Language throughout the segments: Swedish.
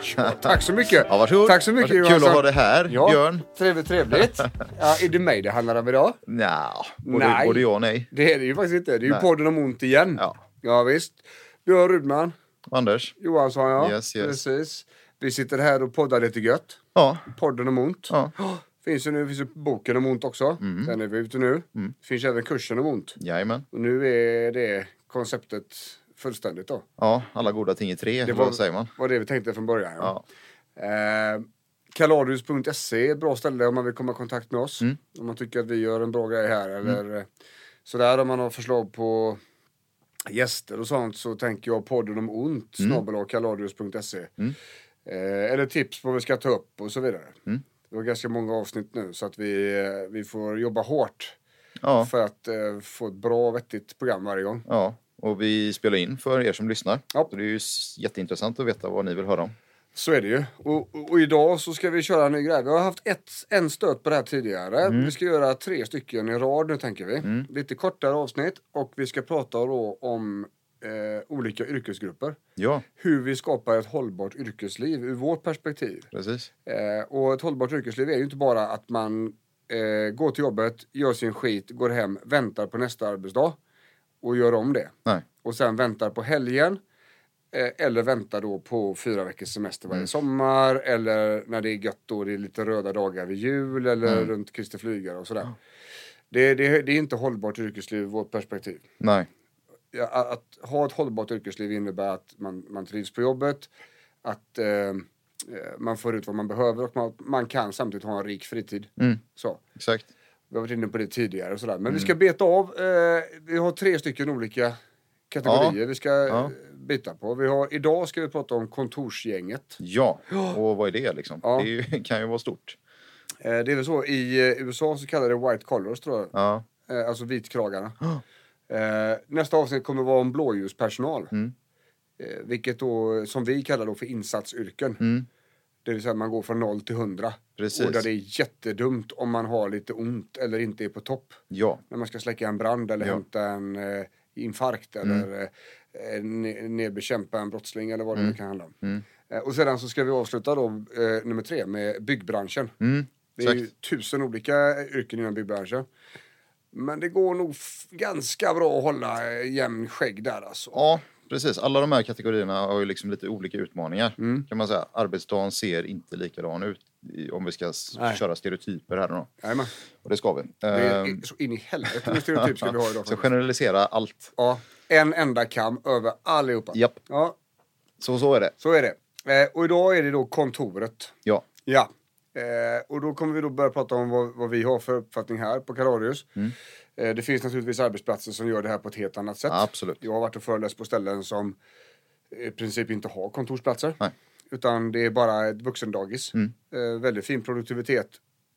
Tack så mycket. Ja, varsågod. Tack så mycket Varsågod. Kul att ha dig här, ja, Björn. Trevligt, trevligt. Ja, är det mig det handlar om idag? Nja, både, Nej. både ja och nej. Det är det ju faktiskt inte. Det är ju Nej. podden om ont igen. Ja. ja visst. Björn Rudman, Anders? Johansson ja. Yes, yes. Precis. Vi sitter här och poddar lite gött. Ja. Podden om ont. Ja. Finns ju nu, finns ju boken om ont också. Mm. Den är vi ute nu. Finns även kursen om ont. Jajamän. Och nu är det konceptet fullständigt då. Ja, alla goda ting i tre, Det var, vad säger man? var det vi tänkte från början. Ja. Eh, Kaladius.se är ett bra ställe om man vill komma i kontakt med oss. Mm. Om man tycker att vi gör en bra grej här eller eh, sådär. Om man har förslag på gäster och sånt så tänker jag podden om ont Mm. snabel kaladius.se. Eh, eller tips på vad vi ska ta upp och så vidare. Mm. Det var ganska många avsnitt nu så att vi, eh, vi får jobba hårt Ja. för att eh, få ett bra vettigt program varje gång. ja, och vi spelar in för er som lyssnar. Ja. Så det är ju jätteintressant att veta vad ni vill höra om. Så är det ju. Och, och, idag så ska vi köra en ny grej. Vi har haft ett, en stöt på det här tidigare. Mm. Vi ska göra tre stycken i rad nu tänker vi. Lite kortare avsnitt och vi ska prata då om eh, olika yrkesgrupper. Ja, Hur vi skapar ett hållbart yrkesliv ur vårt perspektiv. precis. Eh, och ett hållbart yrkesliv är ju inte bara att man eh, går till jobbet, gör sin skit, går hem, väntar på nästa arbetsdag och gör om det. Nej. Och sen väntar på helgen. Eh, eller väntar då på fyra veckors semester Mm. varje sommar. Eller när det är gött då det är lite röda dagar vid jul eller Mm. runt Kristi flygare och sådär. Det, det, det är inte hållbart yrkesliv ur vårt perspektiv. Nej. Ja, att, att ha ett hållbart yrkesliv innebär att man, man trivs på jobbet. Att eh, eh, man får ut vad man behöver och man, man kan samtidigt ha en rik fritid. Mm. Så. Exakt. Vi har varit inne på det tidigare och sådär. Men vi Mm. ska beta av. Eh, vi har tre stycken olika kategorier vi ska Ja. eh, bita på. Vi har, idag ska vi prata om kontorsgänget. Ja, och vad är det liksom? Ja. Det ju, kan ju vara stort. Eh, det är väl så, i eh, USA så kallar det white collars tror jag. Ja, Eh, alltså vitkragarna. Eh, nästa avsnitt kommer vara om blåljuspersonal. Mm. Vilket då, som vi kallar då för insatsyrken. Mm. Det vill säga man går från noll till hundra. Precis. Och där det är jättedumt om man har lite ont eller inte är på topp. ja, När man ska släcka en brand eller Ja. hämta en eh, infarkt eller eh, ne- nedbekämpa en brottsling eller vad det nu kan handla om. Mm. Eh, och sedan så ska vi avsluta då eh, nummer tre med byggbranschen. mm. Det är ju tusen olika yrken inom byggbranschen. Men det går nog ganska bra att hålla eh, jämn skägg där alltså. Ja, precis. Alla de här kategorierna har ju liksom lite olika utmaningar. Mm. Kan man säga. Arbetsdagen ser inte likadan ut om vi ska Nej. köra stereotyper här då. Jajamän. Och det ska vi. Det är Ehm, så in i helvete med stereotyp ska vi ha idag. Så generalisera allt. Ja, en enda kam över allihopa. Japp, Ja, så så är det. så är det. Eh, och idag är det då kontoret. Ja. Ja. Eh, och då kommer vi då börja prata om vad, vad vi har för uppfattning här på Karadius. Mm. Eh, det finns naturligtvis arbetsplatser som gör det här på ett helt annat sätt. Absolut. Jag har varit och föreläst på ställen som i princip inte har kontorsplatser. Nej. Utan det är bara ett vuxendagis. Mm. Eh, väldigt fin produktivitet.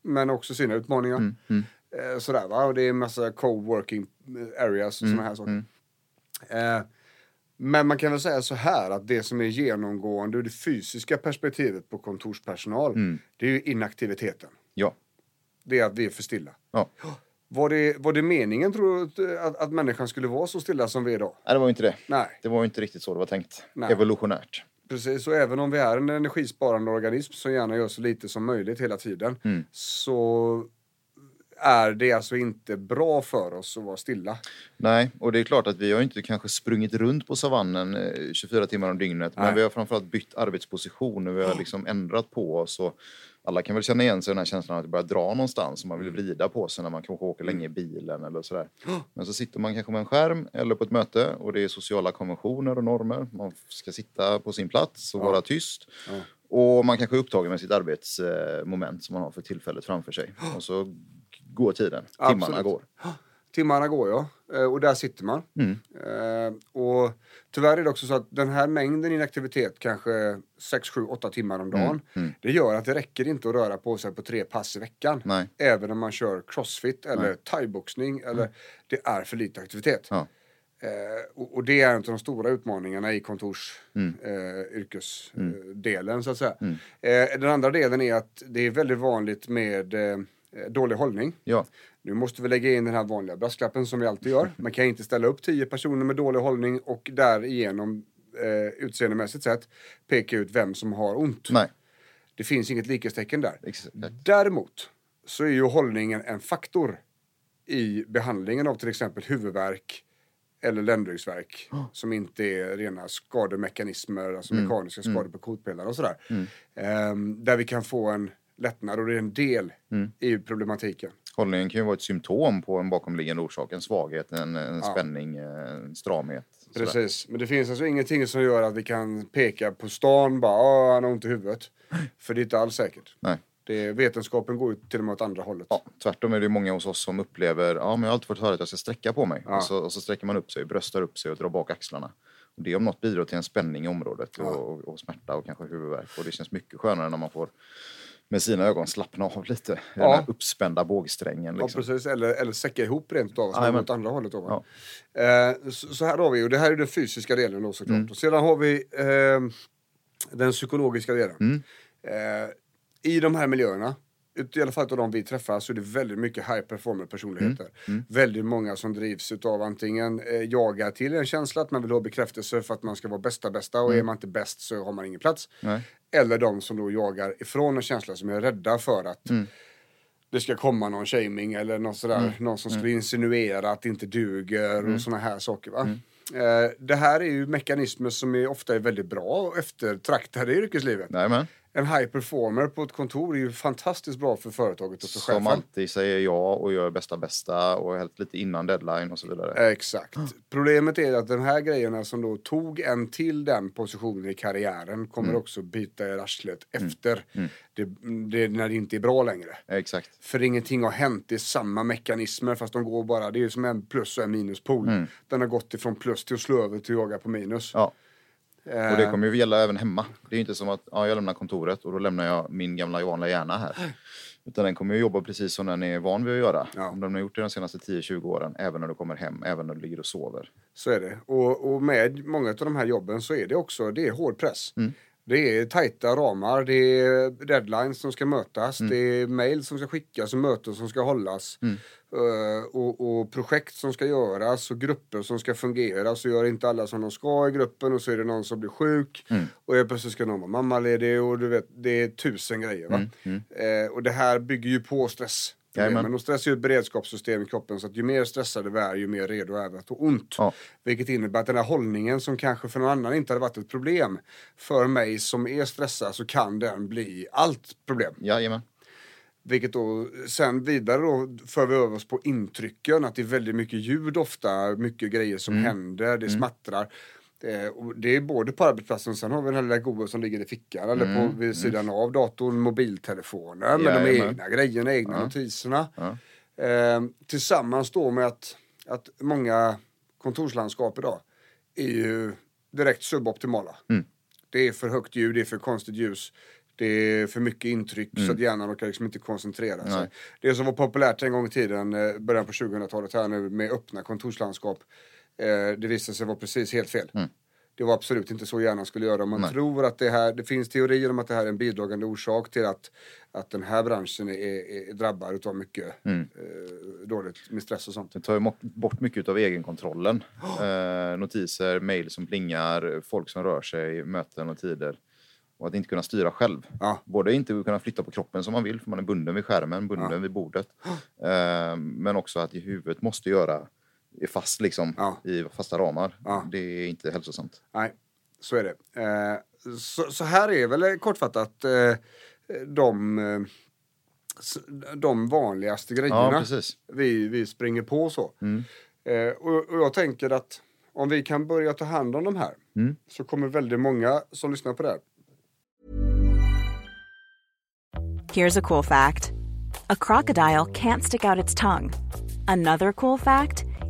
Men också sina utmaningar. Mm, mm. Eh, sådär va. Och det är en massa co-working areas och Mm, sådana här saker. Men man kan väl säga så här att det som är genomgående ur det fysiska perspektivet på kontorspersonal. Mm. Det är ju inaktiviteten. Ja. Det är att vi är för stilla. ja. Var det, var det meningen tror du att, att människan skulle vara så stilla som vi är idag? Nej, det var ju inte det. Nej, Det var ju inte riktigt så det var tänkt. Nej. Evolutionärt. precis. Och även om vi är en energisparande organism som gärna gör så lite som möjligt hela tiden. Mm. Så är det alltså inte bra för oss att vara stilla. Nej, och det är klart att vi har inte kanske sprungit runt på savannen eh, 24 timmar om dygnet. Nej. Men vi har framförallt bytt arbetsposition och vi har liksom ändrat på oss. Och alla kan väl känna igen sig i den här känslan av att det börjar dra någonstans och man vill vrida på sig när man kanske åker länge i bilen eller sådär. Men så sitter man kanske med en skärm eller på ett möte och det är sociala konventioner och normer. Man ska sitta på sin plats och Ja. vara tyst. Ja. Och man kanske är upptagen med sitt arbetsmoment som man har för tillfället framför sig. Och så går tiden, timmarna Absolut. går. timmarna går jag eh, och där sitter man. Eh, och tyvärr är det också så att den här mängden inaktivitet, kanske 6, 7, 8 timmar om dagen, det gör att det räcker inte att röra på sig på tre pass i veckan. Nej. Även om man kör crossfit eller thaiboxning, eller det är för lite aktivitet. Ja. Eh, och, det är en av de stora utmaningarna i kontors eh, yrkesdelen så att säga. Den andra delen är att det är väldigt vanligt med dålig hållning. Ja. Nu måste vi lägga in den här vanliga brasklappen som vi alltid gör. Man kan inte ställa upp tio personer med dålig hållning och därigenom eh, utseendemässigt sett peka ut vem som har ont. Nej. Det finns inget likhetstecken där. Exakt. Däremot så är ju hållningen en faktor i behandlingen av till exempel huvudvärk eller ländryggsvärk som inte är rena skademekanismer, alltså mekaniska skador på kotpelare och sådär. Ehm, där vi kan få en lättnad och det är en del i problematiken. Hållningen kan ju vara ett symptom på en bakomliggande orsak. En svaghet, en, en spänning, en stramhet. sådär. Precis, men det finns alltså ingenting som gör att vi kan peka på stan bara "Åh, han har ont i huvudet. För det är inte alls säkert. Nej. Det, vetenskapen går ju till och med åt andra hållet. Ja, tvärtom är det många hos oss som upplever ja, men jag har alltid fått höra att jag ska sträcka på mig. Ja. Och, så, och så sträcker man upp sig, bröstar upp sig och drar bak axlarna. Och det om något bidrar till en spänning i området Ja. och, och, och smärta och kanske huvudvärk. Och det känns mycket skönare när man får med sina ögon slappna av lite. i Ja. Den här uppspända bågsträngen. Ja, Liksom. precis. Eller, eller säcka ihop rent av, så Jajamän. åt andra hållet. Då, va? eh, så, så här har vi, och det här är den fysiska delen då såklart. Mm. Och sedan har vi eh, den psykologiska delen. Mm. Eh, I de här miljöerna, i alla fall av de vi träffar, så är det väldigt mycket high performer personligheter. Mm. Väldigt många som drivs utav antingen eh, jaga till en känsla att man vill ha bekräftelse för att man ska vara bästa bästa och är man inte bäst så har man ingen plats. Mm. Nej. Eller de som då jagar ifrån en känsla som är rädda för att Mm. det ska komma någon shaming eller någon, sådär, någon som skulle insinuera att det inte duger och såna här saker. Va? Eh, det här är ju mekanismer som är, ofta är väldigt bra och eftertraktade i yrkeslivet. Nämen. En high performer på ett kontor är ju fantastiskt bra för företaget och för Som chefen. alltid säger ja och gör bästa bästa och helst lite innan deadline och så vidare. Exakt. Problemet är att de här grejerna som då tog en till den positionen i karriären kommer också bita i arslet efter. Det, det, när det inte är bra längre. Exakt. För ingenting har hänt, det är samma mekanismer fast de går bara, det är som en plus och en minuspol. Den har gått ifrån plus till att slå över till att jaga på minus. Ja. Eh, Och det kommer ju gälla även hemma. Det är inte som att ja, jag lämnar kontoret och då lämnar jag min gamla vanliga hjärna här. Utan den kommer ju jobba precis som den är van vid att göra. Ja. Om den har gjort det de senaste 10-20 åren, även när du kommer hem, även när du ligger och sover. Så är det. Och, och med många av de här jobben så är det också, det är hård press. Det är tajta ramar, det är deadlines som ska mötas, det är mail som ska skickas och möten som ska hållas. Eh, och, och projekt som ska göras och grupper som ska fungera. Så gör inte alla som de ska i gruppen och så är det någon som blir sjuk. Och helt plötsligt ska någon vara mammaledig och du vet, det är tusen grejer. Va? Eh, och det här bygger ju på stress. Jajamän. Men och stress är ju ett beredskapssystem i kroppen så att ju mer stressade vi är ju mer redo är vi att få ont. Ja. Vilket innebär att den här hållningen som kanske för någon annan inte hade varit ett problem. För mig som är stressad så kan den bli allt problem. Jajamän. Vilket då sen vidare då för vi över oss på intrycken. Att det är väldigt mycket ljud ofta, mycket grejer som händer, det smattrar. Det, och det är både på arbetsplatsen och sen har vi den här lilla Google som ligger i fickan eller på, vid sidan av datorn, mobiltelefoner med de egna grejerna, egna notiserna. Eh, tillsammans då med att, att många kontorslandskap idag är ju direkt suboptimala. Det är för högt ljud, det är för konstigt ljus. Det är för mycket intryck så att hjärnan orkar liksom inte koncentrera sig. Nej. Det som var populärt en gång i tiden, eh, början på 2000-talet här nu med öppna kontorslandskap. Eh, det visade sig vara precis helt fel. Det var absolut inte så hjärnan skulle göra. Man tror att det här, det finns teorier om att det här är en bidragande orsak till att, att den här branschen är, är drabbad av mycket eh, dåligt med stress och sånt. Det tar ju bort mycket av egenkontrollen. Eh, notiser, mejl som plingar, folk som rör sig, möten och tider. Och att inte kunna styra själv. Ja. Både inte kunna flytta på kroppen som man vill, för man är bunden vid skärmen, bunden vid bordet. Eh, men också att i huvudet måste göra är fast liksom, Ja. i fasta ramar. Ja. Det är inte hälsosamt. Nej, så är det. Eh, så, så här är väl kortfattat eh, de, eh, de vanligaste Ja, grejerna precis. vi, vi springer på så. Eh, och, och jag tänker att om vi kan börja ta hand om de här så kommer väldigt många som lyssnar på det här Here's a cool fact a crocodile can't stick out its tongue. Another cool fact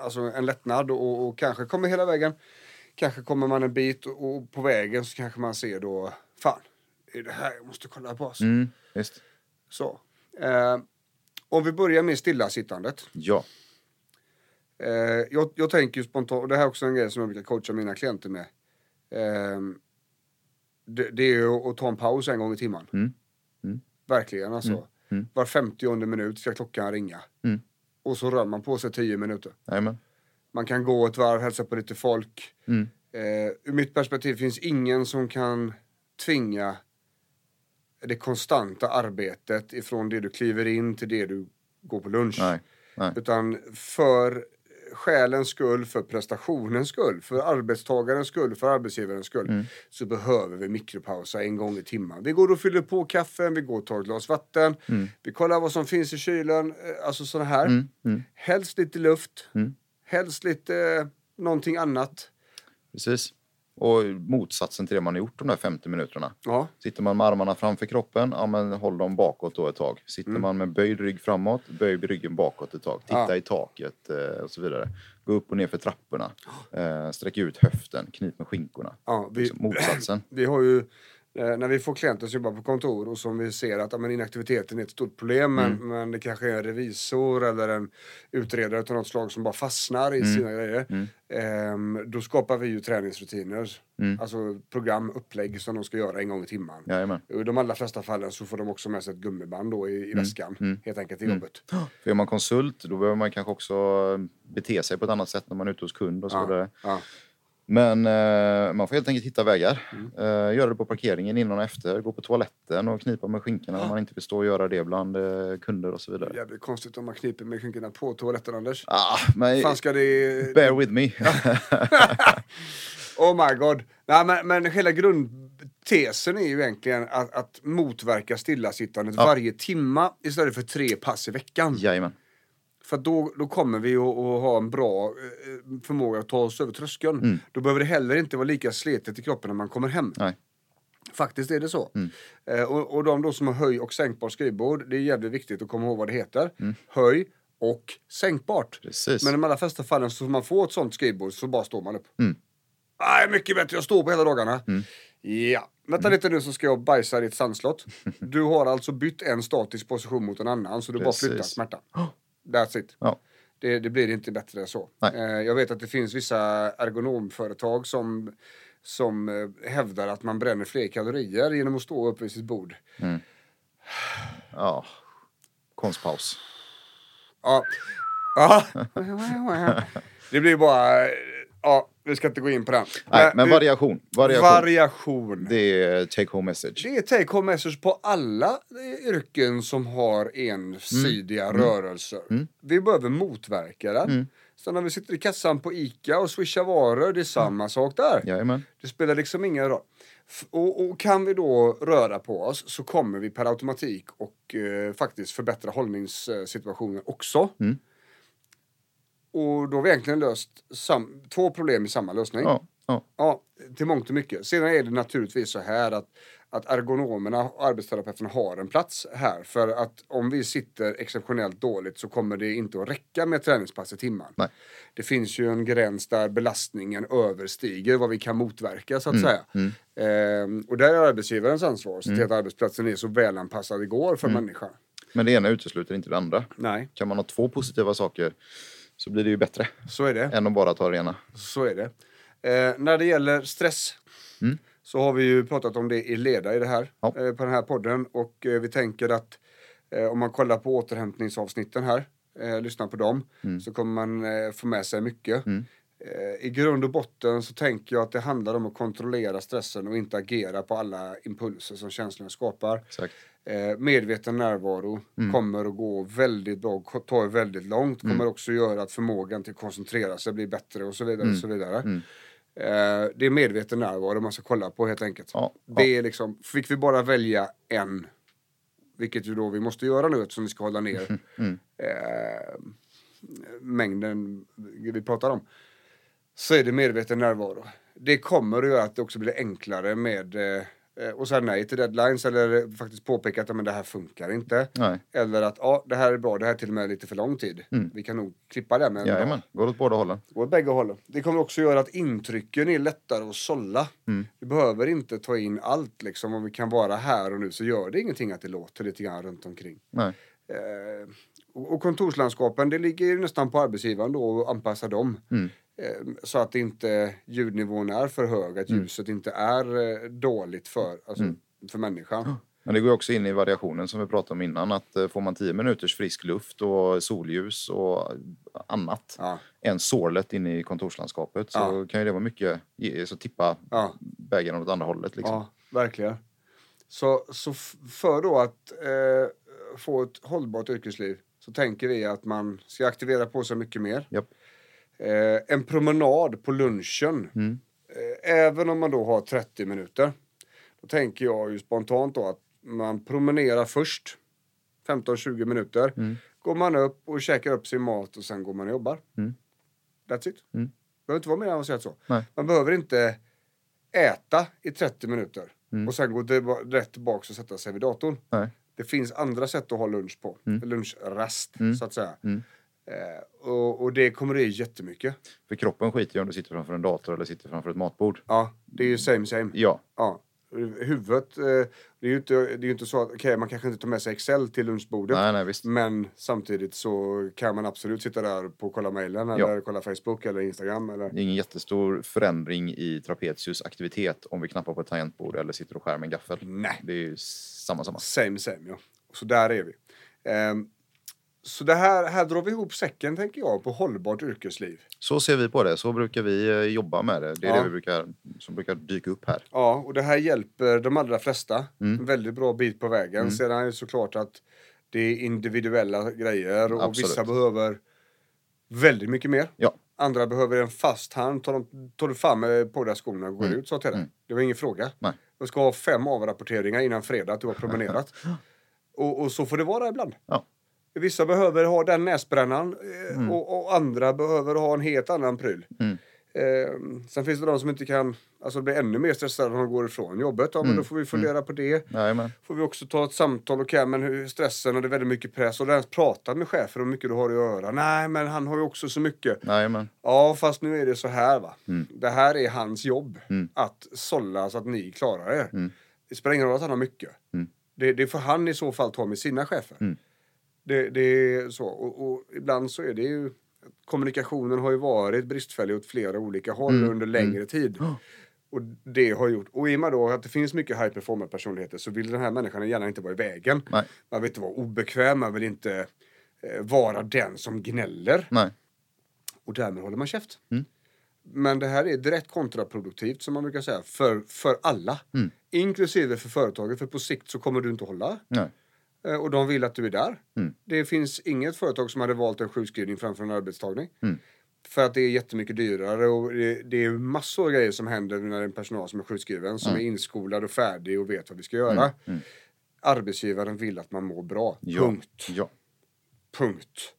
alltså, en lättnad och, och kanske kommer hela vägen. Kanske kommer man en bit och, och på vägen så kanske man ser då, fan, det är det här jag måste kolla på. Alltså. Mm, visst. Så. Eh, om vi börjar med stillasittandet. Ja. Eh, jag, jag tänker ju spontant, och det här är också en grej som jag brukar coacha mina klienter med. Eh, det, det är ju att ta en paus en gång i timmen. Mm. Mm. Verkligen alltså. Mm. Var 50 minut ska klockan ringa. Och så rör man på sig 10 minuter. Jajamän. Man kan gå ett varv, hälsa på lite folk. Mm. Eh, ur mitt perspektiv finns ingen som kan tvinga det konstanta arbetet ifrån det du kliver in till det du går på lunch. Nej. Nej. Utan för själens skull, för prestationens skull, för arbetstagarens skull, för arbetsgivarens skull Mm. så behöver vi mikropausa en gång i timmen. Vi går och fyller på kaffen, vi går och tar ett glas vatten, vi kollar vad som finns i kylen, eh, alltså sådana här. Mm. Mm. Helst lite luft, Mm. helst lite eh, någonting annat. Precis. Och motsatsen till det man har gjort de där 50 minuterna. Ja, Sitter man med armarna framför kroppen, ja men håll dem bakåt då ett tag. Sitter Mm. man med böjd rygg framåt, böj ryggen bakåt ett tag. Titta Ja. i taket eh, och så vidare. Gå upp och ner för trapporna. Eh, sträck ut höften, knip med skinkorna. ja vi, Liksom motsatsen. vi har ju när vi får klienter som jobbar på kontor och som vi ser att ja, men inaktiviteten är ett stort problem men, Mm. men det kanske är en revisor eller en utredare av något slag som bara fastnar i Mm. sina grejer. Ehm, då skapar vi ju träningsrutiner. Mm. Alltså program, upplägg som de ska göra en gång i timmen. Jajamän. I de allra flesta fallen så får de också med sig ett gummiband då i, i väskan mm. helt enkelt till jobbet. För är man konsult då behöver man kanske också bete sig på ett annat sätt när man är ute hos kund och så. Ja. Men eh, man får helt enkelt hitta vägar. Mm. Eh, göra det på parkeringen innan och efter. Gå på toaletten och knipa med skinkorna om man inte vill stå och göra det bland eh, kunder och så vidare. Jävligt konstigt om man kniper med skinkorna på toaletten Anders. Ah, men fan ska det... bear with me. Oh my god. Nej, men, men hela grundtesen är ju egentligen att, att motverka stillasittandet Ja. varje timma istället för tre pass i veckan. Jajamän. För då, då kommer vi att, att ha en bra eh, förmåga att ta oss över tröskeln. Mm. Då behöver det heller inte vara lika sletigt i kroppen när man kommer hem. Nej. Faktiskt är det så. Mm. Eh, och, och de då som har höj och sänkbart skrivbord, det är jävligt viktigt att komma ihåg vad det heter. Mm. Höj och sänkbart. Precis. Men i de allra flesta fallen så får man få ett sånt skrivbord så bara står man upp. Mm. Nej, mycket bättre, jag står på hela dagarna. Ja, vänta lite nu så ska jag bajsa i ditt sandslott. Du har alltså bytt en statisk position mot en annan så du bara Precis. flyttar smärtan. That's it. Ja. Det, det blir inte bättre än så. Eh, jag vet att det finns vissa ergonomföretag som, som eh, hävdar att man bränner fler kalorier genom att stå upp vid sitt bord. Ja. Konstpaus. Ja. ja. det blir bara... Ja, vi ska inte gå in på den. Nej, men vi- variation. Variation. variation. Det är take home message. Det är take home message på alla eh, yrken som har ensidiga Mm. rörelser. Vi behöver motverka den. Så när vi sitter i kassan på ICA och swishar varor, det är samma sak där. Jajamän. Det spelar liksom ingen roll. Och, och kan vi då röra på oss så kommer vi per automatik och eh, faktiskt förbättra hållningssituationen också. Mm. Och då har vi egentligen löst två problem i samma lösning. Ja. ja. Ja, till mångt och mycket. Sedan är det naturligtvis så här att, att ergonomerna och arbetsterapeuterna har en plats här. För att om vi sitter exceptionellt dåligt så kommer det inte att räcka med träningspass i timmen. Nej. Det finns ju en gräns där belastningen överstiger vad vi kan motverka så att Mm, säga. Ehm, och där är arbetsgivarens ansvar att se Mm. till att arbetsplatsen är så välanpassad det går för människan. Men det ena utesluter inte det andra. Nej, Kan man ha två positiva saker så blir det ju bättre så är det. än att bara ta det ena. Så är det. Eh, när det gäller stress så har vi ju pratat om det i leda i det här, Ja. eh, på den här podden. Och eh, vi tänker att eh, om man kollar på återhämtningsavsnitten här, eh, lyssnar på dem, så kommer man eh, få med sig mycket. Eh, I grund och botten så tänker jag att det handlar om att kontrollera stressen och inte agera på alla impulser som känslorna skapar. Exakt. Eh, medveten närvaro kommer att gå väldigt bra, ta er väldigt långt. Kommer också göra att förmågan till att koncentrera sig blir bättre och så vidare. Och så vidare. Eh, det är medveten närvaro man ska kolla på helt enkelt. Ja, Det är liksom, fick vi bara välja en, vilket ju då vi måste göra nu eftersom vi ska hålla ner eh, mängden vi pratar om, så är det medveten närvaro. Det kommer att göra att det också blir enklare med eh, och säga nej till deadlines eller faktiskt påpeka att ja, men det här funkar inte. Nej. Eller att ja, det här är bra, det här är till och med lite för lång tid. Vi kan nog klippa det med. Jajamän, går åt båda hållen. Åt bägge hållen. Det kommer också göra att intrycken är lättare att sålla. Vi behöver inte ta in allt liksom. Om vi kan vara här och nu så gör det ingenting att det låter lite grann runt omkring. Nej. Eh, och, kontorslandskapen, det ligger ju nästan på arbetsgivaren då att anpassa dem. Eh, så att inte ljudnivån är för hög, att ljuset inte är eh, dåligt för, alltså, för människan. Men det går också in i variationen som vi pratade om innan. Att eh, får man 10 minuters frisk luft och solljus och annat Ja. än sorlet inne i kontorslandskapet så Ja. kan ju det vara mycket, så tippa Ja. bägaren åt andra hållet. Liksom. Ja, verkligen. Så, så för då att eh, få ett hållbart yrkesliv så tänker vi att man ska aktivera på sig mycket mer. Japp. Eh, en promenad på lunchen, Mm. eh, även om man då har 30 minuter, då tänker jag ju spontant då att man promenerar först, 15-20 minuter, Mm. går man upp och käkar upp sin mat och sen går man och jobbar. Mm. That's it. Mm. behöver inte vara mer avancerat så. Nej. Man behöver inte äta i 30 minuter Mm. och sen gå rätt tillbaka och sätta sig vid datorn. Nej. Det finns andra sätt att ha lunch på. Lunchrast, Mm. så att säga. Eh, och, och det kommer det jättemycket. För kroppen skiter ju om du sitter framför en dator eller sitter framför ett matbord. Ja, det är ju same same. Ja, Ja. Huvudet, eh, det är ju inte, det är inte så att okej, man kanske inte tar med sig Excel till lunchbordet. nej, nej visst. Men samtidigt så kan man absolut sitta där på kolla mejlen Ja. eller kolla Facebook eller Instagram. Eller... Det är ingen jättestor förändring i trapetius aktivitet om vi knappar på ett tangentbord eller sitter och skär med en gaffel. Nej. Det är ju samma samma. Same same ja. Så där är vi. Ehm, så det här, här drar vi ihop säcken tänker jag på hållbart yrkesliv. Så ser vi på det. Så brukar vi eh, jobba med det. Det är Ja. det vi brukar, som brukar dyka upp här. Ja, och det här hjälper de allra flesta. Mm. En väldigt bra bit på vägen. Sedan är det såklart att det är individuella grejer och Absolut. vissa behöver väldigt mycket mer. Ja, Andra behöver en fast hand. Tar, de, tar du fram eh, på där skorna och går ut så till det. Det var ingen fråga. Mm. Nej. Jag ska ha fem avrapporteringar innan fredag att du har promenerat. och, och så får det vara ibland. ja. Vissa behöver ha den näsbrännan eh, och, och andra behöver ha en helt annan pryl. Mm. Eh, sen finns det de som inte kan, alltså blir ännu mer stressade när de går ifrån jobbet. Ja, men då får vi fundera på det. Jajamän. Får vi också ta ett samtal, okej men hur stressen och det är väldigt mycket press. Och ens prata med chefen om hur mycket du har att göra. Nej men han har ju också så mycket. Jajamän. Ja fast nu är det så här va. Mm. Det här är hans jobb. Att sålla så att ni klarar er. Det spelar ingen roll att han har mycket. Mm. Det, det får han i så fall ta med sina chefer. Mm. Det, det är så. Och, och ibland så är det ju... Kommunikationen har ju varit bristfällig åt flera olika håll Mm. under längre tid. Och det har gjort... Och i och med då att det finns mycket high performer personligheter så vill den här människan gärna inte vara i vägen. Nej. Man vill inte vara obekväm, man vill inte eh, vara den som gnäller. Nej. Och därmed håller man käft. Mm. Men det här är direkt kontraproduktivt som man brukar säga för, för alla. Mm. Inklusive för företaget för på sikt så kommer du inte hålla. Nej. Eh, Och de vill att du är där. Mm. Det finns inget företag som hade valt en sjukskrivning framför en arbetstagning. Mm. För att det är jättemycket dyrare och det, det är massor av grejer som händer när en personal som är sjukskriven som är inskolad och färdig och vet vad vi ska göra. Mm. Arbetsgivaren vill att man mår bra. Ja. Punkt. Ja. Punkt.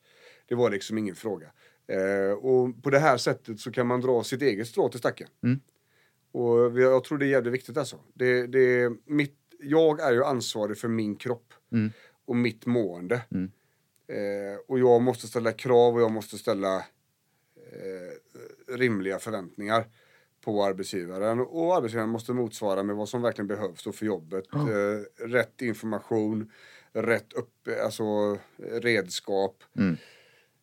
Det var liksom ingen fråga. Eh, och på det här sättet så kan man dra sitt eget strå till stacken. Mm. Och jag tror det är jävligt viktigt alltså. Det, det, mitt, jag är ju ansvarig för min kropp Mm. och mitt mående. Mm. Eh, och jag måste ställa krav och jag måste ställa eh, rimliga förväntningar på arbetsgivaren. Och arbetsgivaren måste motsvara med vad som verkligen behövs för jobbet. Eh, rätt information, rätt upp, alltså redskap, Mm.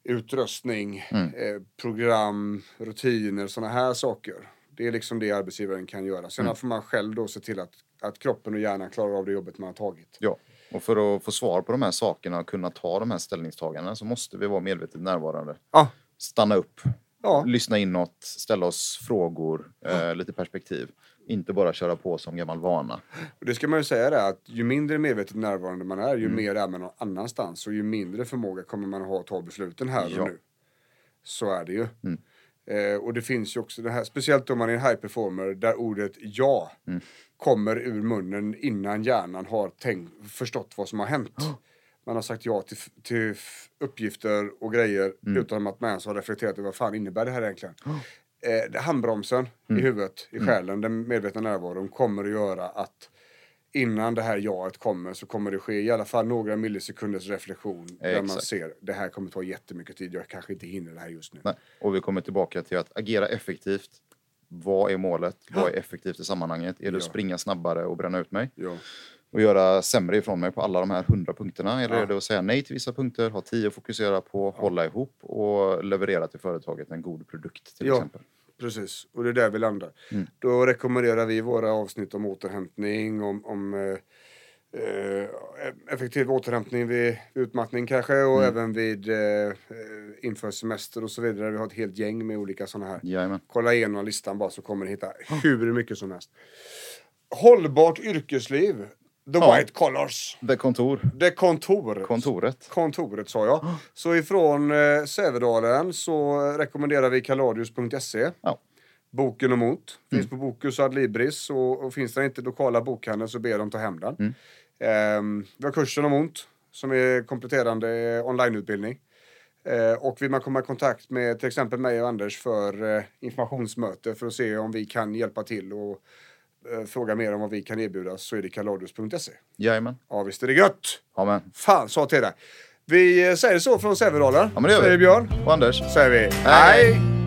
utrustning, Mm. eh, program, rutiner, sådana här saker. Det är liksom det arbetsgivaren kan göra. Sen får man själv då se till att, att kroppen och hjärnan klarar av det jobbet man har tagit. Ja, och för att få svar på de här sakerna och kunna ta de här ställningstagandena så måste vi vara medvetet närvarande. Ja, Stanna upp, ja. lyssna inåt, ställa oss frågor, eh, lite perspektiv. Inte bara köra på som gammal vana. Och det ska man ju säga det att ju mindre medvetet närvarande man är, ju mer är man någon annanstans och ju mindre förmåga kommer man ha att ta besluten här Ja. och nu. Så är det ju. Eh, och det finns ju också det här, speciellt om man är en high performer, där ordet ja kommer ur munnen innan hjärnan har tänkt, förstått vad som har hänt. Man har sagt ja till, till uppgifter och grejer utan att man ens har reflekterat över vad fan innebär det här egentligen. Eh, det- handbromsen i huvudet, i själen, den medvetna närvaron kommer att göra att innan det här jaet kommer så kommer det ske i alla fall några millisekunders reflektion där man Exakt. ser det här kommer ta jättemycket tid, jag kanske inte hinner det här just nu. Nej. Och vi kommer tillbaka till att agera effektivt. Vad är målet? Vad är effektivt i sammanhanget? Är det att Ja. springa snabbare och bränna ut mig? Ja. Och göra sämre ifrån mig på alla de här hundra punkterna? Eller Ja. är det att säga nej till vissa punkter, ha tio att fokusera på, hålla ihop och leverera till företaget en god produkt till exempel? Precis, och det är där vi landar. Då rekommenderar vi våra avsnitt om återhämtning, om, om eh, eh, effektiv återhämtning vid, utmattning kanske och även vid eh, eh, inför semester och så vidare. Vi har ett helt gäng med olika sådana här. Jajamän. Kolla igenom listan bara så kommer ni hitta hur mycket som helst. Hållbart yrkesliv. The Ja. White Collars. Det kontor. Det kontor. Kontoret. Kontoret sa jag. Så ifrån eh, Sävedalen så rekommenderar vi kaladius.se. Ja. Boken om ot. Finns på Bokus och Adlibris. Och, och finns det inte lokala bokhandeln så ber dem ta hem den. Ehm, vi har kursen om ont som är kompletterande onlineutbildning. Eh, och vill man komma i kontakt med till exempel mig och Anders för eh, informationsmöte för att se om vi kan hjälpa till och fråga mer om vad vi kan erbjuda så är det kaladius.se. Jajamän. Ja visst är det gött! Amen. Fan sa till dig. Vi eh, säger så från Sävedalen. Ja, men det gör vi. Säger Björn. Och Anders. Säger vi Hej. hej.